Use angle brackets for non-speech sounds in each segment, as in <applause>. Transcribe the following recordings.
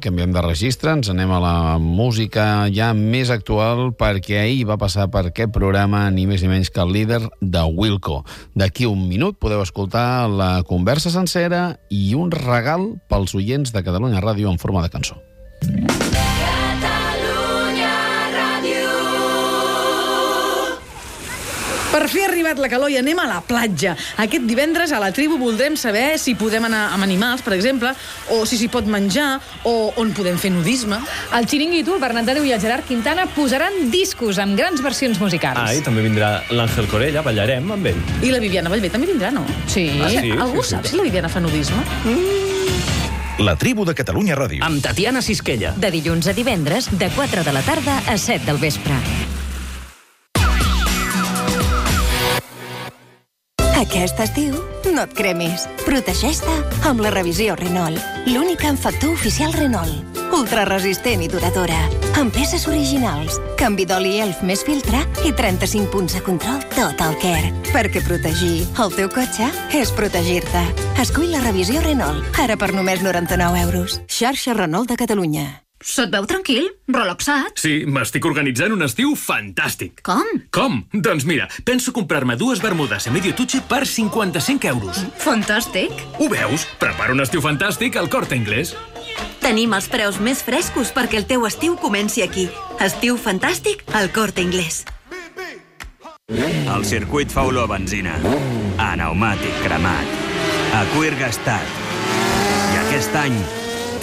Canviem de registre, ens anem a la música ja més actual perquè ahir va passar per aquest programa ni més ni menys que el líder de Wilco. D'aquí un minut podeu escoltar la conversa sencera i un regal pels oients de Catalunya Ràdio en forma de cançó. Per fi ha arribat la calor i anem a la platja. Aquest divendres a la tribu voldrem saber si podem anar amb animals, per exemple, o si s'hi pot menjar, o on podem fer nudisme. El Xiringuito, el Bernat de Déu i el Gerard Quintana posaran discos amb grans versions musicals. Ah, i també vindrà l'Àngel Corella, ballarem amb ell. I la Viviana Vallvé també vindrà, no? Sí. Ah, sí? Algú sí, sap sí. si la Viviana fa nudisme? La tribu de Catalunya Ràdio. amb Tatiana Sisquella. De dilluns a divendres, de 4 de la tarda a 7 del vespre. Aquest estiu, no et cremis. Protegeix-te amb la revisió Renault. L'única amb factor oficial Renault. Ultraresistent i duradora. Amb peces originals. Canvi d'oli ELF més filtre i 35 punts de control tot el care. Perquè protegir el teu cotxe és protegir-te. Escull la revisió Renault. Ara per només 99 euros. Xarxa Renault de Catalunya. Se't veu tranquil? Relaxat? Sí, m'estic organitzant un estiu fantàstic. Com? Com? Doncs mira, penso comprar-me dues bermudes a medio tuche per 55 euros. Fantàstic. Ho veus? Preparo un estiu fantàstic al Corte Inglés. Tenim els preus més frescos perquè el teu estiu comenci aquí. Estiu fantàstic al Corte Inglés. El circuit fa olor a benzina, a pneumàtic cremat, a cuir gastat. I aquest any,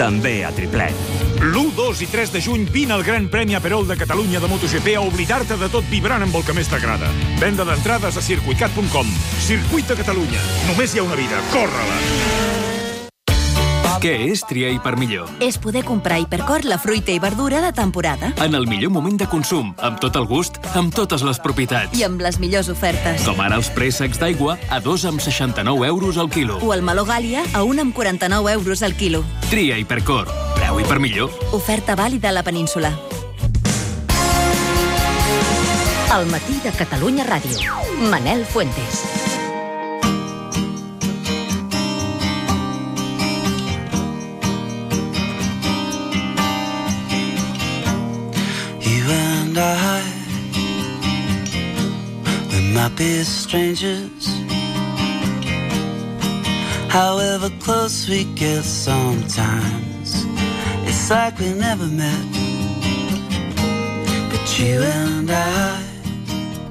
també a triplet. L'1, 2 i 3 de juny vine al Gran Premi Aperol de Catalunya de MotoGP a oblidar-te de tot vibrant amb el que més t'agrada. Venda d'entrades a circuicat.com. Circuit de Catalunya. Només hi ha una vida. Corre-la! Què és triar i per millor? És poder comprar Hipercor la fruita i verdura de temporada. En el millor moment de consum, amb tot el gust, amb totes les propietats. I amb les millors ofertes. Com ara els préssecs d'aigua a 2 amb 69 euros al quilo. O el meló Gàlia a 1 amb 49 euros al quilo. Tria Hipercor. Preu i per millor. Oferta vàlida a la península. El matí de Catalunya Ràdio. Manel Fuentes. Be strangers. However close we get sometimes, it's like we never met. But you and.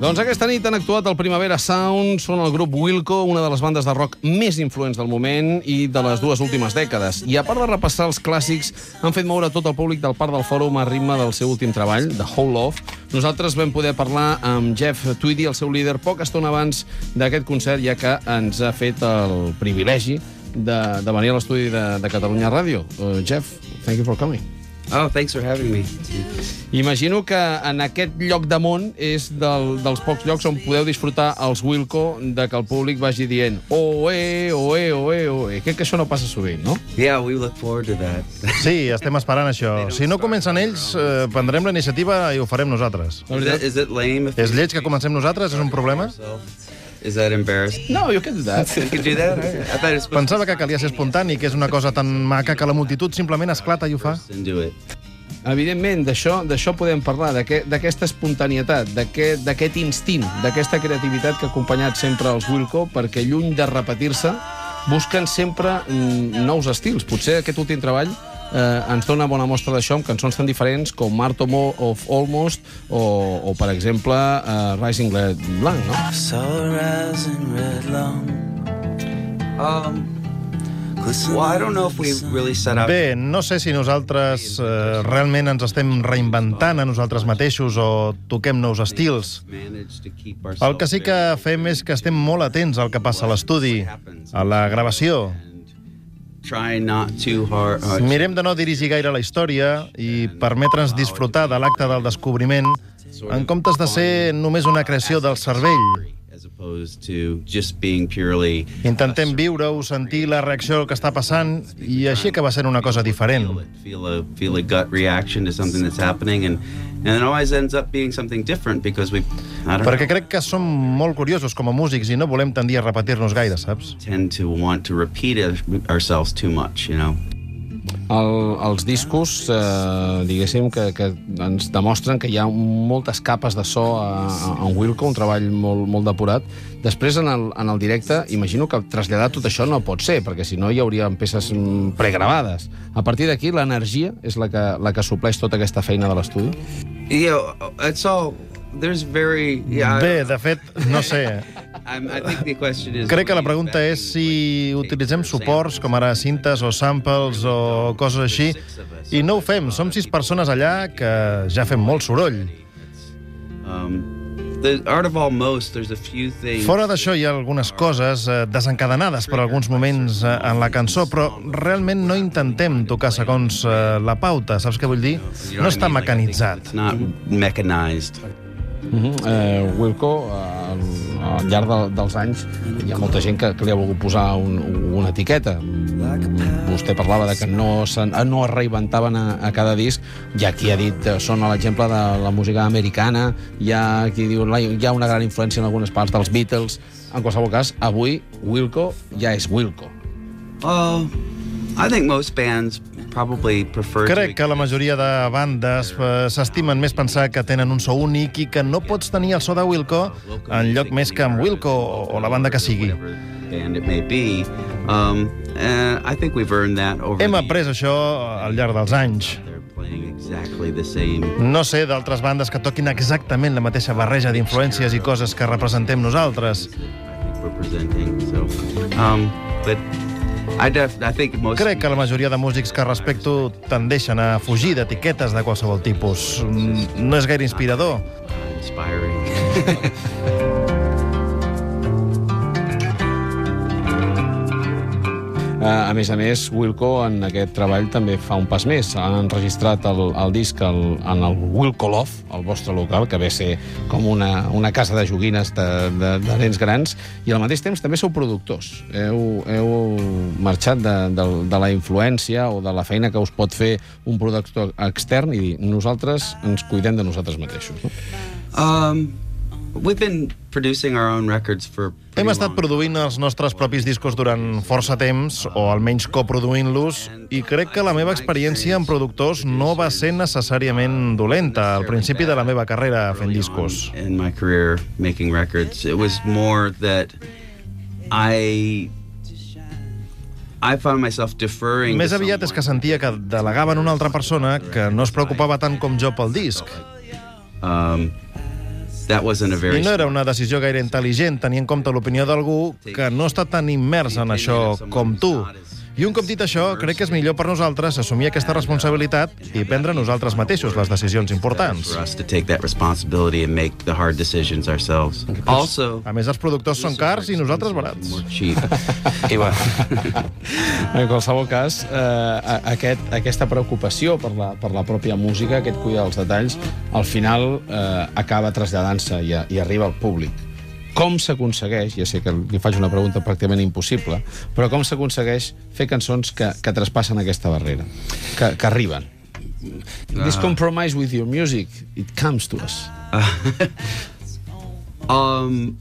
Doncs aquesta nit han actuat el Primavera Sound, són el grup Wilco, una de les bandes de rock més influents del moment i de les dues últimes dècades. I a part de repassar els clàssics, han fet moure tot el públic del Parc del Fòrum a ritme del seu últim treball, The Whole Love. Nosaltres vam poder parlar amb Jeff Tweedy, el seu líder, poca estona abans d'aquest concert, ja que ens ha fet el privilegi de, de venir a l'estudi de, de Catalunya Ràdio. Uh, Jeff, thank you for coming. Oh, thanks for having me. Imagino que en aquest lloc de món és del, dels pocs llocs on podeu disfrutar els Wilco de que el públic vagi dient oe, oe, oe, oe. Crec que això no passa sovint, no? Yeah, we look forward to that. Sí, estem esperant això. Si no comencen ells, eh, prendrem la iniciativa i ho farem nosaltres. Is it, is it lame? If És lleig que comencem nosaltres? És un problema? Is that embarrassing? No, you can do that. <laughs> you can do that? I thought it was supposed Pensava que calia ser espontani, que és una cosa tan maca que la multitud simplement esclata i ho fa. to do it. Evidentment, d'això d'això podem parlar, d'aquest- d'aquesta espontanietat, d'aquest d'aquest instint, d'aquesta creativitat que ha acompanyat sempre els Wilco, perquè lluny de repetir-se, busquen sempre mm, nous estils. Potser aquest últim treball eh, ens dona bona mostra d'això amb cançons tan diferents com Art of Almost o, o per exemple, eh, Rising Red Blanc, no? Saw eyes in red long. Um, well, I don't know if we really set up. Bé, no sé si nosaltres eh, realment ens estem reinventant a nosaltres mateixos o toquem nous estils. El que sí que fem és que estem molt atents al que passa a l'estudi, a la gravació. Too hard. Uh, Mirem de no dirigir gaire la història i permetre'ns disfrutar de l'acte del descobriment en comptes de ser només una creació del cervell. As opposed to just being purely Intentem viure-ho, sentir la reacció que està passant i així acaba sent una cosa diferent. feel a feel a gut reaction to something that's happening and and it always ends up being something different because we I don't Perquè crec que som molt curiosos com a músics i no volem tendir a repetir-nos gaire, saps? tend to want to repeat it, ourselves too much, you know. El, els discos, eh, diguéssim, que, que ens demostren que hi ha moltes capes de so a, a, Wilco, un treball molt, molt depurat. Després, en el, en el directe, imagino que traslladar tot això no pot ser, perquè si no hi hauria peces mm, pregravades. A partir d'aquí, l'energia és la que, la que supleix tota aquesta feina de l'estudi? Yeah, it's all. There's very. Yeah, Bé, de fet, no sé. Crec que la pregunta és si utilitzem suports com ara cintes o samples o coses així, i no ho fem. Som sis persones allà que ja fem molt soroll. Um, the art of all most, there's a few things. Fora d'això hi ha algunes coses eh, desencadenades per alguns moments eh, en la cançó, però realment no intentem tocar segons eh, la pauta, saps què vull dir? No està mecanitzat. Not mechanized. Uh eh, Wilco, eh, al, llarg de, dels anys, hi ha molta gent que, que li ha volgut posar un, una etiqueta. Vostè parlava de que no, se, no es reinventaven a, a cada disc. Hi ha qui ha dit, eh, són l'exemple de la música americana, hi ha qui diu hi ha una gran influència en algunes parts dels Beatles. En qualsevol cas, avui Wilco ja és Wilco. Oh, I think most bands. Crec que la majoria de bandes eh, s'estimen més pensar que tenen un so únic i que no pots tenir el so de Wilco en lloc més que amb Wilco o, la banda que sigui. Um, over Hem après això al llarg dels anys. No sé d'altres bandes que toquin exactament la mateixa barreja d'influències i coses que representem nosaltres. um, but Crec que la majoria de músics que respecto tendeixen a fugir d'etiquetes de qualsevol tipus. Mm, No és gaire inspirador. Inspiring. <laughs> A més a més, Wilco en aquest treball també fa un pas més. Han enregistrat el, el disc el, en el Wilco Love, el vostre local, que ve a ser com una, una casa de joguines de, de, de nens grans, i al mateix temps també sou productors. Heu, heu marxat de, de, de la influència o de la feina que us pot fer un productor extern i dir, nosaltres ens cuidem de nosaltres mateixos. No? Um, we've been producing our own records for. Hem estat produint els nostres propis discos durant força temps, o almenys coproduint-los, i crec que la meva experiència amb productors no va ser necessàriament dolenta al principi de la meva carrera fent discos. in my career making records. It was more that I I found myself deferring. Més aviat és que sentia que delegaven una altra persona que no es preocupava tant com jo pel disc. Um, that wasn't a very. I no era una decisió gaire intel·ligent tenir en compte l'opinió d'algú que no està tan immers en això com tu. I un cop dit això, crec que és millor per nosaltres assumir aquesta responsabilitat i prendre nosaltres mateixos les decisions importants. A més, els productors són cars i nosaltres barats. <laughs> I bueno. En qualsevol cas, eh, aquest, aquesta preocupació per la, per la pròpia música, aquest cuidar dels detalls, al final eh, acaba traslladant-se i, a- i arriba al públic. Com s'aconsegueix, ja sé que li faig una pregunta pràcticament impossible, però com s'aconsegueix fer cançons que, que traspassen aquesta barrera, que, que arriben? This Ah. compromise with your music, it comes to us. <laughs> um,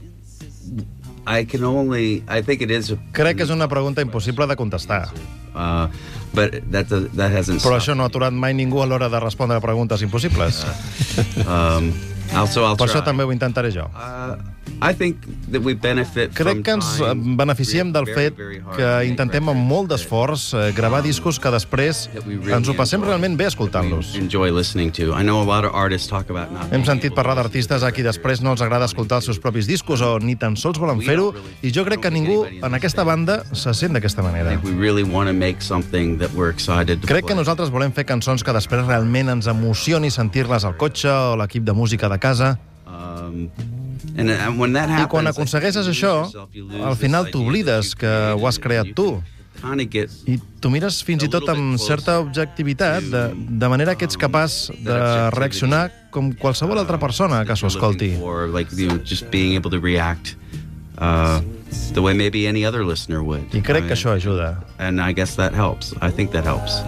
I can only. I think it is. Crec que és una pregunta impossible de contestar. Uh, but that that hasn't. Però això no ha aturat mai ningú a l'hora de respondre a preguntes impossibles. <laughs> Um, also, I'll Per això try. també ho intentaré jo. Uh, I think that we benefit Crec que ens beneficiem del fet que intentem amb molt d'esforç eh, gravar discos que després ens ho passem realment bé escoltant-los. enjoy listening to. I know a lot of artists talk about not. Hem sentit parlar d'artistes a qui després no els agrada escoltar els seus propis discos o ni tan sols volen fer-ho, i jo crec que ningú en aquesta banda se sent d'aquesta manera. Crec que nosaltres volem fer cançons que després realment ens emocioni sentir-les al cotxe o l'equip de música de casa. Um, that I quan aconsegueixes això, al final t'oblides que ho has creat tu. I tu mires fins i tot amb certa objectivitat, de, de manera que ets capaç de reaccionar com qualsevol altra persona que s'ho escolti. Uh, the way maybe any other listener would. I crec que això ajuda. And I guess that helps. I think that helps.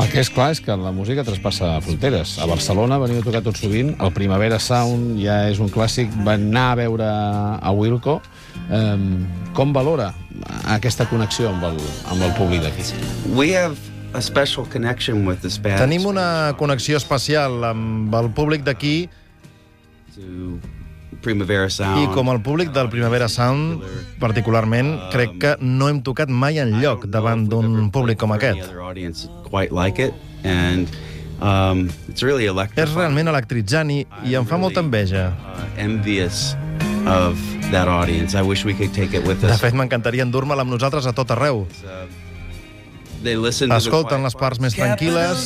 El que és clar és que la música traspassa fronteres. A Barcelona veniu a tocar tot sovint, el Primavera Sound ja és un clàssic, van anar a veure a Wilco. Um, com valora aquesta connexió amb el, amb el públic d'aquí? We have a special connection with the Spanish. Tenim una connexió especial amb el públic d'aquí to Primavera Sound. i com el públic del Primavera Sound, particularment, crec que no hem tocat mai en lloc davant d'un públic com aquest. other audience quite like it, and um, it's really electric. És realment electritzant i, i em fa molta enveja. Uh, envious of that audience. I wish we could take it with De us. fet, m'encantaria endur-me'l amb nosaltres a tot arreu. They listen to the Escolten les parts més tranquil·les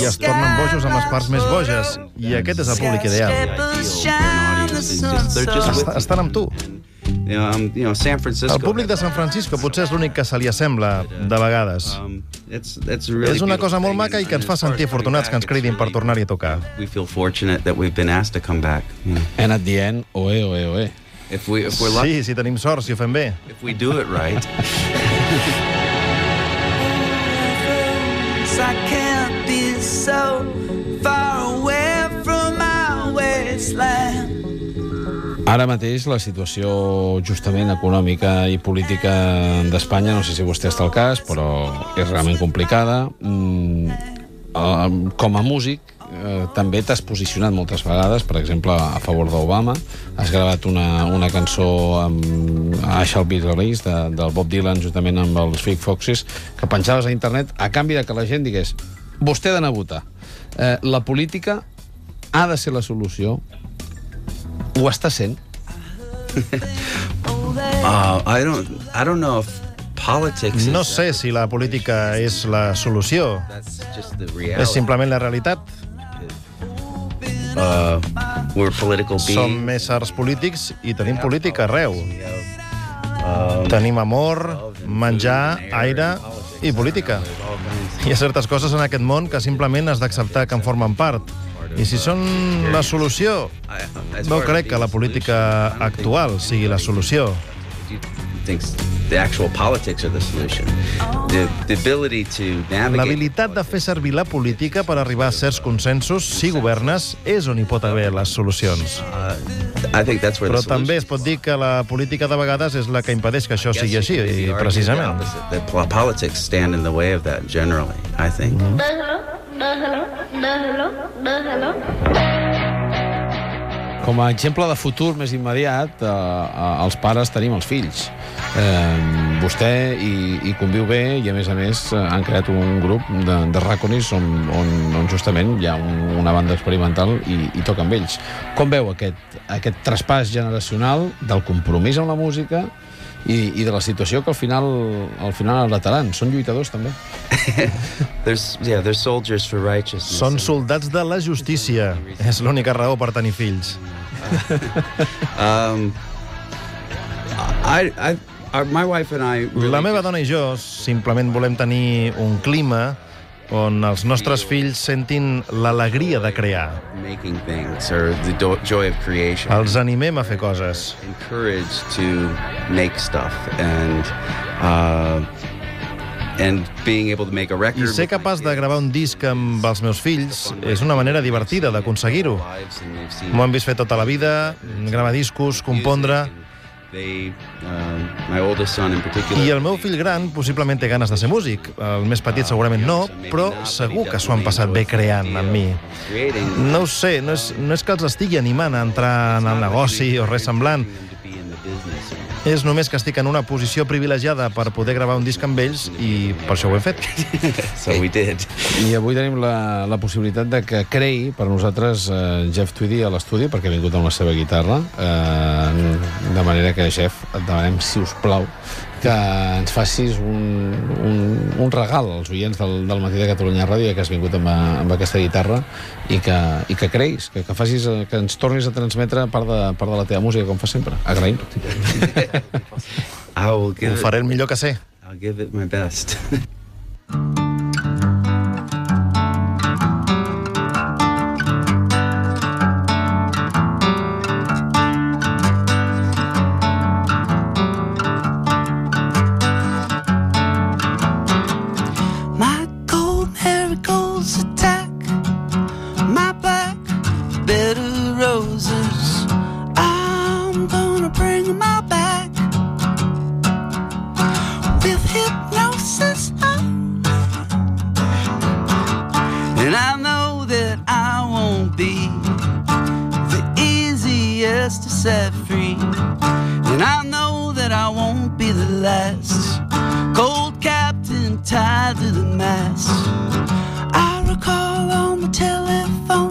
i es tornen bojos amb les parts més boges. I aquest és el públic ideal. Est- Estan amb tu. You know, um, you know, San Francisco. El públic de San Francisco potser és l'únic que se li assembla, de vegades. It's, it's really És una cosa molt maca i que ens fa sentir afortunats que ens cridin per tornar-hi a tocar. We feel fortunate that we've been asked to come back. And at the end, oe, oe, oe. If we if we're lucky, Sí, si tenim sort, si ho fem bé. if we do it right. <laughs> I can't be so far away from my wasteland. Ara mateix la situació justament econòmica i política d'Espanya, no sé si vostè està al cas, però és realment complicada. Mm, eh, com a músic, eh, també t'has posicionat moltes vegades, per exemple, a favor d'Obama. Has gravat una, una cançó amb I Shall de, del Bob Dylan, juntament amb els Fig Foxes, que penjaves a internet a canvi de que la gent digués vostè ha d'anar a votar. Eh, la política ha de ser la solució ho està sent? <laughs> Uh, I don't I don't know if politics No sé si la política és la solució. És simplement la realitat. Uh, we're political Som beings. éssers polítics i tenim política arreu. Tenim amor, menjar, aire i política. Hi ha certes coses en aquest món que simplement has d'acceptar que en formen part. I si són la solució, no crec que la política actual sigui la solució. Thinks the actual politics are the solution. The, the ability to navigate. L'habilitat de fer servir la política per arribar a certs consensos, si governes, és on hi pot haver les solucions. Uh, I think that's where Però també es pot dir que la política de vegades és la que impedeix que això sigui així, i precisament. The po- politics stand in the way of that generally, I think. Com a exemple de futur més immediat, eh, eh, els pares tenim els fills. Eh, vostè hi, hi conviu bé i, a més a més, eh, han creat un grup de, de raconis on, on, on justament hi ha un, una banda experimental i, i toca amb ells. Com veu aquest, aquest traspàs generacional del compromís amb la música i, i de la situació que al final, al final heredataran? Són lluitadors, també. <laughs> There's, yeah, there's soldiers for righteousness. Són soldats de la justícia. És l'única raó per tenir fills. Um, I, I, my wife and I really La meva dona i jo simplement volem tenir un clima on els nostres fills sentin l'alegria de crear. Els animem a fer coses. to make stuff and uh, and being able to make a I record. ser capaç de gravar un disc amb els meus fills és una manera divertida d'aconseguir-ho. M'ho han vist fer tota la vida, gravar discos, compondre... I el meu fill gran possiblement té ganes de ser músic. El més petit segurament no, però segur que s'ho han passat bé creant amb mi. No ho sé, no és, no és que els estigui animant a entrar en el negoci o res semblant. És només que estic en una posició privilegiada per poder gravar un disc amb ells i per això ho he fet. <laughs> we did. I avui tenim la, la possibilitat de que creï per nosaltres eh, Jeff Tweedy a l'estudi, perquè ha vingut amb la seva guitarra. Eh, de manera que, Jeff, et demanem, si us plau, que ens facis un, un, un regal als oients del, del Matí de Catalunya Ràdio, ja que has vingut amb, amb aquesta guitarra, i que, i que creïs, que, que, facis, que ens tornis a transmetre part de, part de la teva música, com fa sempre. Agraïm. Will give Ho faré el millor que sé. I'll give it my best. <laughs> to set free. And I know that I won't be the last cold captain tied to the mast. I recall on the telephone.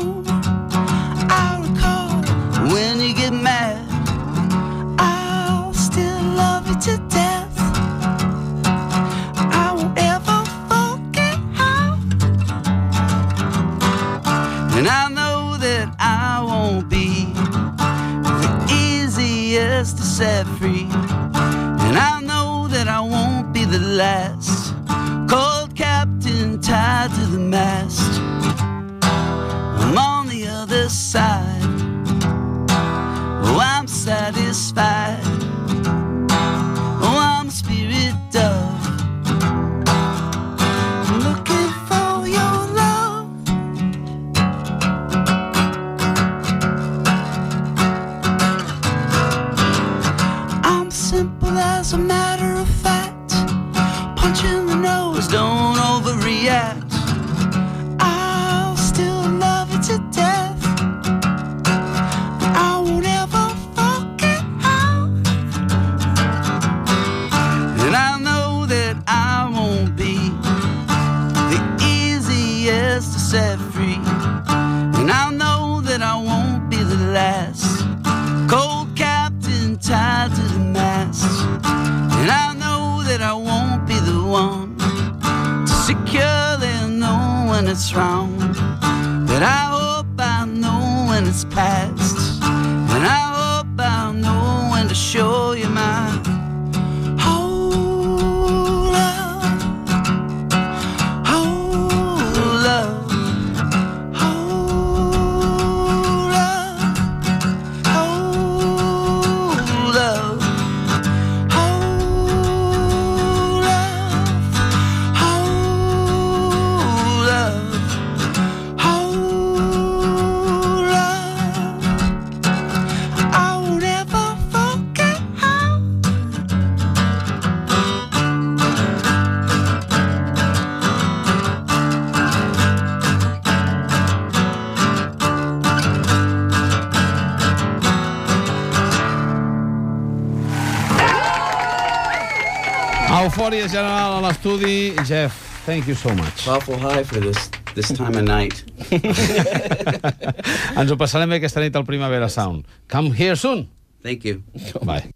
last. Cold captain tied to the mast. don't overreact. wrong that I hope I know when it's past. Memòria General a l'estudi. Jeff, thank you so much. Powerful high for this this time of night. <laughs> Ens ho passarem bé aquesta nit al Primavera Sound. Come here soon. Thank you. Bye.